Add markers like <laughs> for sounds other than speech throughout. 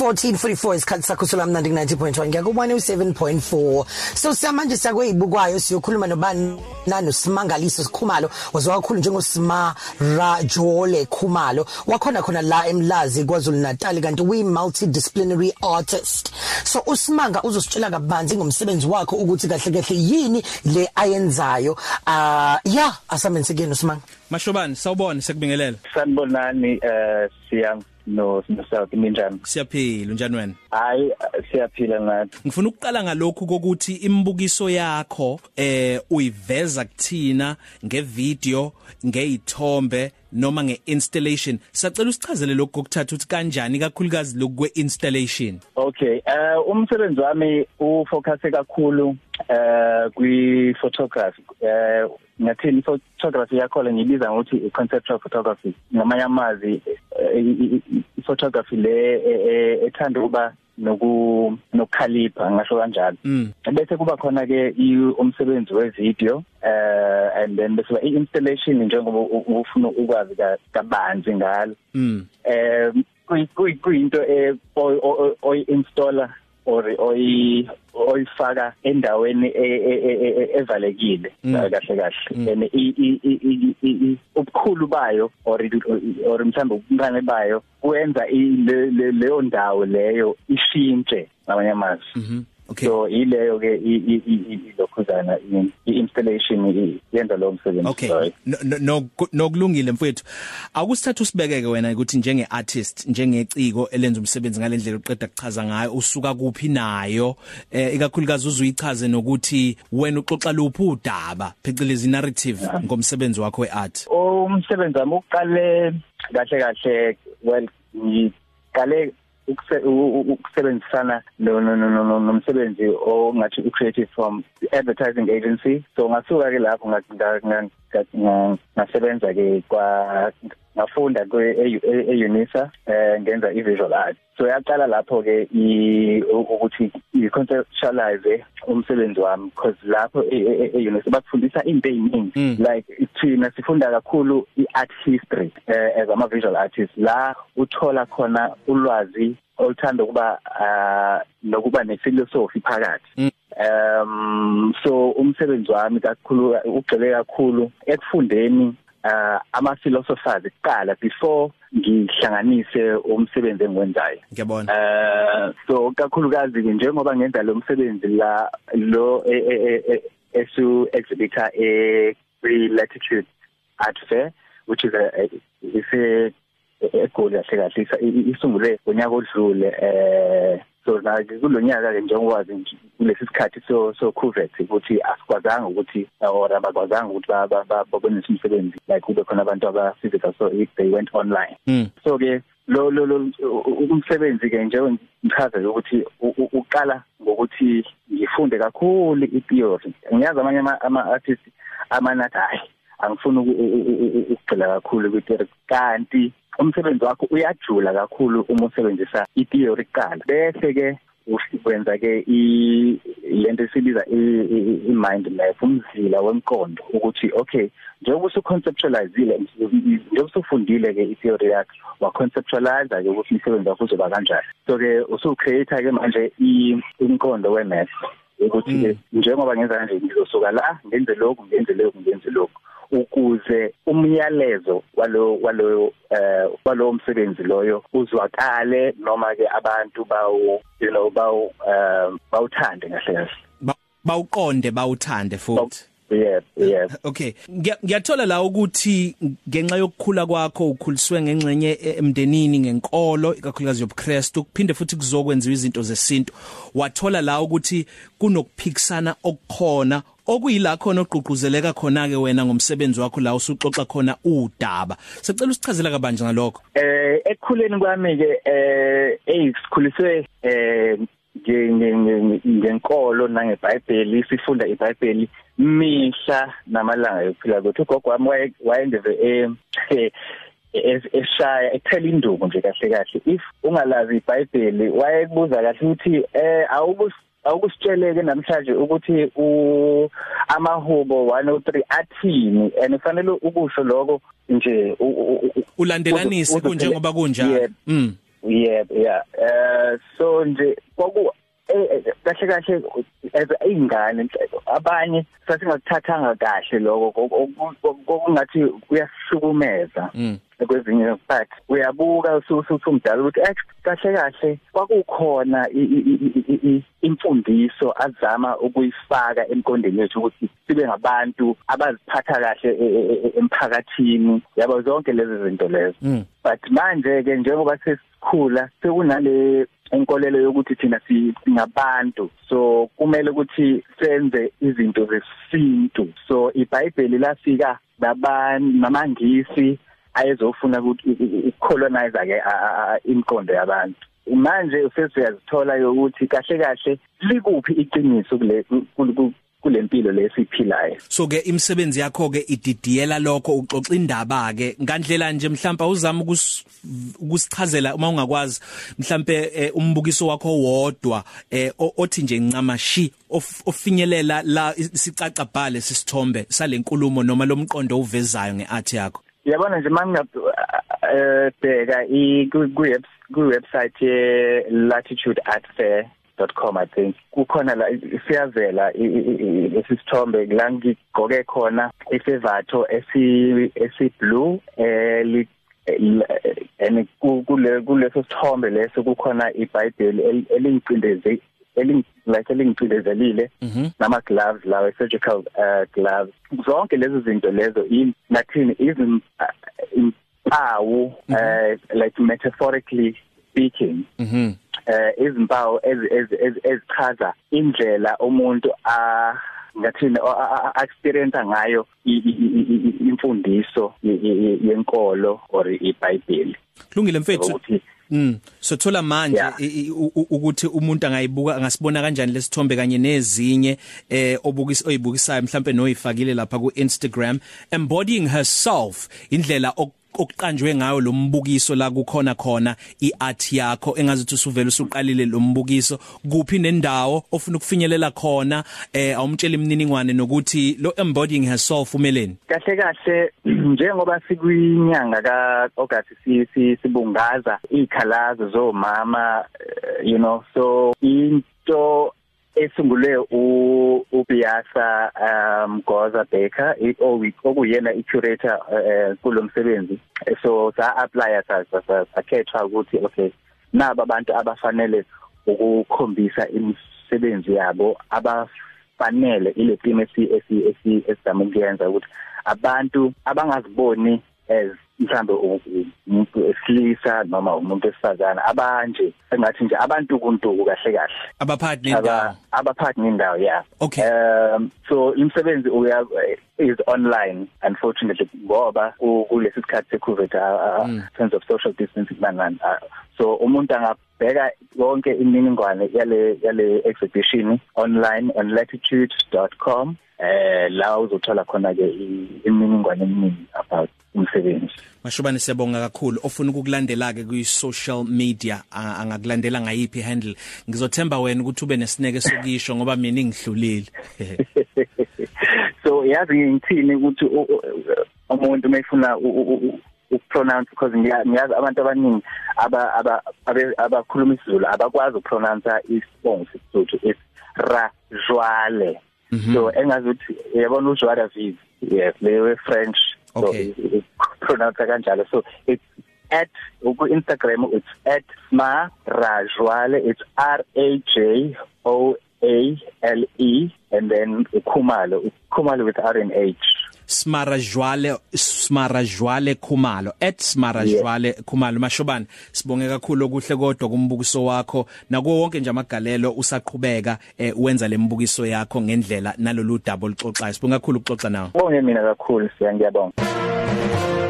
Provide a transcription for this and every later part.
1444 isikhathi sakho solamnandi 90.1 ngiya ku 107.4 so samanje siyakweyibukwayo siyokhuluma nobani nano simangaliso sikhumalo. Wazwakhulu njengosimara Jole Khumalo wakhona khona la eMlazi kwaZulu Natal kanti we multidisciplinary artist. So usimanga uzositshela kabanzi ngomsebenzi wakhe ukuthi kahle kahle yini le ayenzayo. Uh yeah asamenze kuyena usimanga. Mashobani sawubona sekubingelela. Sanibonani eh siyang. No South minjani Siyaphila unjani wena? Hayi siyaphila ngathi. Ngifuna ukuqala ngalokhu kokuthi imibukiso yakho eh uyiveza kuthina ngevideo ngeithombe noma ngeinstallation. Sacela usichazele lokho kokuthatha ukuthi kanjani kakhulukazi lokwe installation Okay eh umsebenzi wami ufocus kakhulu eh kwi photography eh ngathini? Photography yakho le ngibiza ngokuthi conceptual photography ngamanye amazi photography le ethanda ukuba noku nokukhalipha ngisho kanjalo. Bese kuba khona ke umsebenzi wevideo eh and then bese i-installation njengoba ufuna ukwazi kabanzi ngalo. Eh kuyinto oyi installer or oyi oyifaka endaweni evalekile. Kahle kahle. And ubukhulu bayo or or mhlawumbe ubungane bayo kuyenza leyo ndawo leyo ishintshe ngamanye amazwi. Okay. So ileyo ke ilokhuzana i-installation yenza lo msebenzi. Okay. No nokulungile mfowethu. Akusithatha usibekeke wena ukuthi njenge artist, njengeciko elenza umsebenzi ngalendlela uqeda kuchaza ngayo usuka kuphi nayo eh ikakhulukazi uzuyichaze nokuthi wena uxoxa luphi udaba phecelezi narrative ngomsebenzi wakho weart. Umsebenzi wami uqale kahle kahle well ngiqale ukusebenzisana no no no nomsebenzi ongathi ucreative from advertising agency. So ngasuka ke lapho ngasebenza ke kwa ngafunda kwe eUnisa eh ngenza i-visual art so yaqala lapho ke ukuthi i-conceptualize umsebenzi wami because lapho eUnisa bakufundisa into eziningi like thina sifunda kakhulu i-art history eh as ama visual artist la uthola khona ulwazi oluthanda ukuba nokuba nephilosophy phakathi. Um so umsebenzi wami kakhulu ugxile kakhulu ekufundeni uh ama philosophers kuqala before ngihlanganise umsebenzi engiwenzayo ngiyabona uh so kakhulukazi njengoba ngenza lo msebenzi la lo esu exhibitor e latitude art fair which is a is a egoli kahle kahle isungule ngonyaka odlule eh so na kulonyaka ke njengowazi kulesi sikhathi so so covid ukuthi asikwazanga ukuthi or abakwazanga ukuthi babone umsebenzi like kube khona abantu abafizika so if they went online mm. so ke lo lo umsebenzi ke nje ngichaza ukuthi uqala ngokuthi ngifunde kakhulu i-theory ngiyazi amanye ama artists amanathi hayi angifuni ukugxila kakhulu kwi-theory kanti umsebenzi wakho uyajula kakhulu uma usebenzisa i-theory kuqala. Bese ke usikwenza ke i lento esibiza i-mind map umzila wemqondo ukuthi okay njengoba usuconceptualizeile njengoba usufundile ke i-theory yakho wa conceptualize ke ukuthi umsebenzi wakho uzoba kanjani. So ke usucreate ke manje imqondo we-math ukuthi ke njengoba ngenza kanje ngizosuka la ngenze lokhu ngenze lokhu ngenze lokhu. Ukuze umyalezo walo walo eh walo msebenzi loyo uzwakale noma ke abantu bawo you know bawo um bawuthande kahle kahle. Bawuqonde bawuthande futhi. Yeah yeah okay. Ngiyathola la ukuthi ngenxa yokukhula kwakho ukhuliswe ngengxenye emndenini ngenkolo ikakhulukazi yobuKristu kuphinde futhi kuzokwenziwa izinto zesintu. Wathola la ukuthi kunokuphikisana okukhona okuyila khona ogqugquzeleka khona ke wena ngomsebenzi wakho la usuxoxa khona udaba. Sicela usichazela kabanje ngalokho eh ekukhuleni kwami ke eh eyisikhuliswe eh ngenkolo nangeBhayibheli sifunda iBhayibheli mihla namalanga yokuphila kwethu. Ugogo wami wayengeve eh eshaya ethela induku nje kahle kahle. If ungalazi iBhayibheli wayekubuza kahle ukuthi eh awubus awukusitsheleke namhlanje ukuthi u amahubo 103 athini? And kufanele ukusho lokho nje ulandelanise kunjengoba kunjalo. Mm. Yebo yeah eh so nje kwaku eh kahle kahle as ingane abanye sasingakuthathanga kahle lokho kokungathi kuyashukumeza. Kwezinye but uyabuka usuthi umdala ukuthi eh kahle kahle. Kwakukhona imfundiso azama ukuyifaka emkondeni yethu ukuthi sibe ngabantu abaziphatha kahle emphakathini. Yabo zonke lezi zinto lezo. But manje ke njengoba sesikhula sekunale enkolelo yokuthi thina singabantu. So kumele ukuthi senze izinto zesintu. So iBhayibheli lafika nabantu namangisi ayezofuna ukuthi ukucolonize ke imkondo yabantu. Manje usesiyazithola ukuthi kahle kahle likuphi iqiniso kule kulempilo lesiphilayo so ke imisebenzi yakho ke ididiyela lokho uxoxa indaba ke ngandlela nje mhlawumbe uzama ukusichazela uma ungakwazi mhlawumbe eh, umbukiso wakho wodwa eh, othi nje ncama shi ofinyelela la sicaca bhale sisithombe salenkulumo noma lomqondo uvezayo ngeart yakho. Yabona nje mangabheka i ku website ye latitude art fair com I think. Kukhona la siyazela lesisithombe la ngigqoke khona isevatho esi esi blue eh and kule kuleso sithombe leso kukhona iBhayibheli elingicindeze eling like elingicidezelile nama gloves lawa surgical uh, gloves. Zonke lezi zinto lezo in nathini izim impawu uh, like metaphorically speaking mhm. eh izimpawu ezichaza indlela umuntu a ngathini experience ngayo imfundiso yenkolo or iBhayibheli kulungile mfethu. Mm. So thola manje ukuthi umuntu angayibuka angasibona kanjani lesithombe kanye nezinye eh obukisa oyibukisayo mhlambe noyifakile lapha ku Instagram embodying herself indlela okuqanjwe ngayo lo mbukiso la kukhona khona iart yakho engazuthi usuvela usuqalile lo mbukiso kuphi nendawo ofuna ukufinyelela khona? Eh awumtshela imininingwane nokuthi lo embodying herself umeleni? Kahle kahle <clears throat> njengoba sikwinyanga ka August sibungaza ikhalazo zomama you know so into esungule uBiyasa um Goza Baker okuyena i-curator uh, kulomsebenzi so sa apply sakhethwa ukuthi okay naba abantu abafanele ukukhombisa imisebenzi yabo abafanele ile team esi esi esizama ukuyenza ukuthi abantu abangaziboni as mhlambe umuntu esilisa noma umuntu esifazana abanje engathi nje abantu kuntuku kahle kahle. Abaphathi nendawo. Abaphathi nendawo yeah. Okay. Um so imsebenzi uya is online unfortunately ngoba kulesi sikhathi se covid uh, mm. terms of social distancing manani uh, so umuntu angabheka yonke imininingwane yale yale exhibition online on latitude.com eh la uzothola khona ke imininingwane eminingi about umsebenzi. Mashobane siyabonga kakhulu. Ofuna ukukulandela ke ku social media angakulandela ngayiphi handle ngizothemba wena ukuthi ube nesineke sokisho ngoba mina ngihlulile <laughs> yazi ngithini ukuthi umuntu mayifuna ukupronounce because ngiyazi abantu abaningi aba abakhuluma isiZulu abakwazi ukupronounce isibongo sesotho is rajwale Mhm. so engazuthi yabona ujwara vive yes lewe french so pronounce kanjalo. So it's at ku Instagram it's @smarajwale it's R A J O A L E and then Khumalo Khumalo with R and H. Smarajwale Smarajwale Khumalo @smarajwale yeah. Khumalo. Mashobani sibonge kakhulu okuhle kodwa kumbukiso wakho. Nakuwo wonke nje amagalelo usaqhubeka eh, wenza lembukiso yakho ngendlela nalolu double xoxayo sibonga kakhulu ukuxoxa nawe. Bonge mina kakhulu siyangiyabonga. Coffee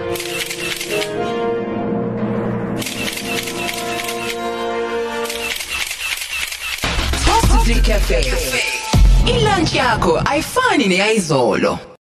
Cafe. Ilunch yakho ayifani neyizolo.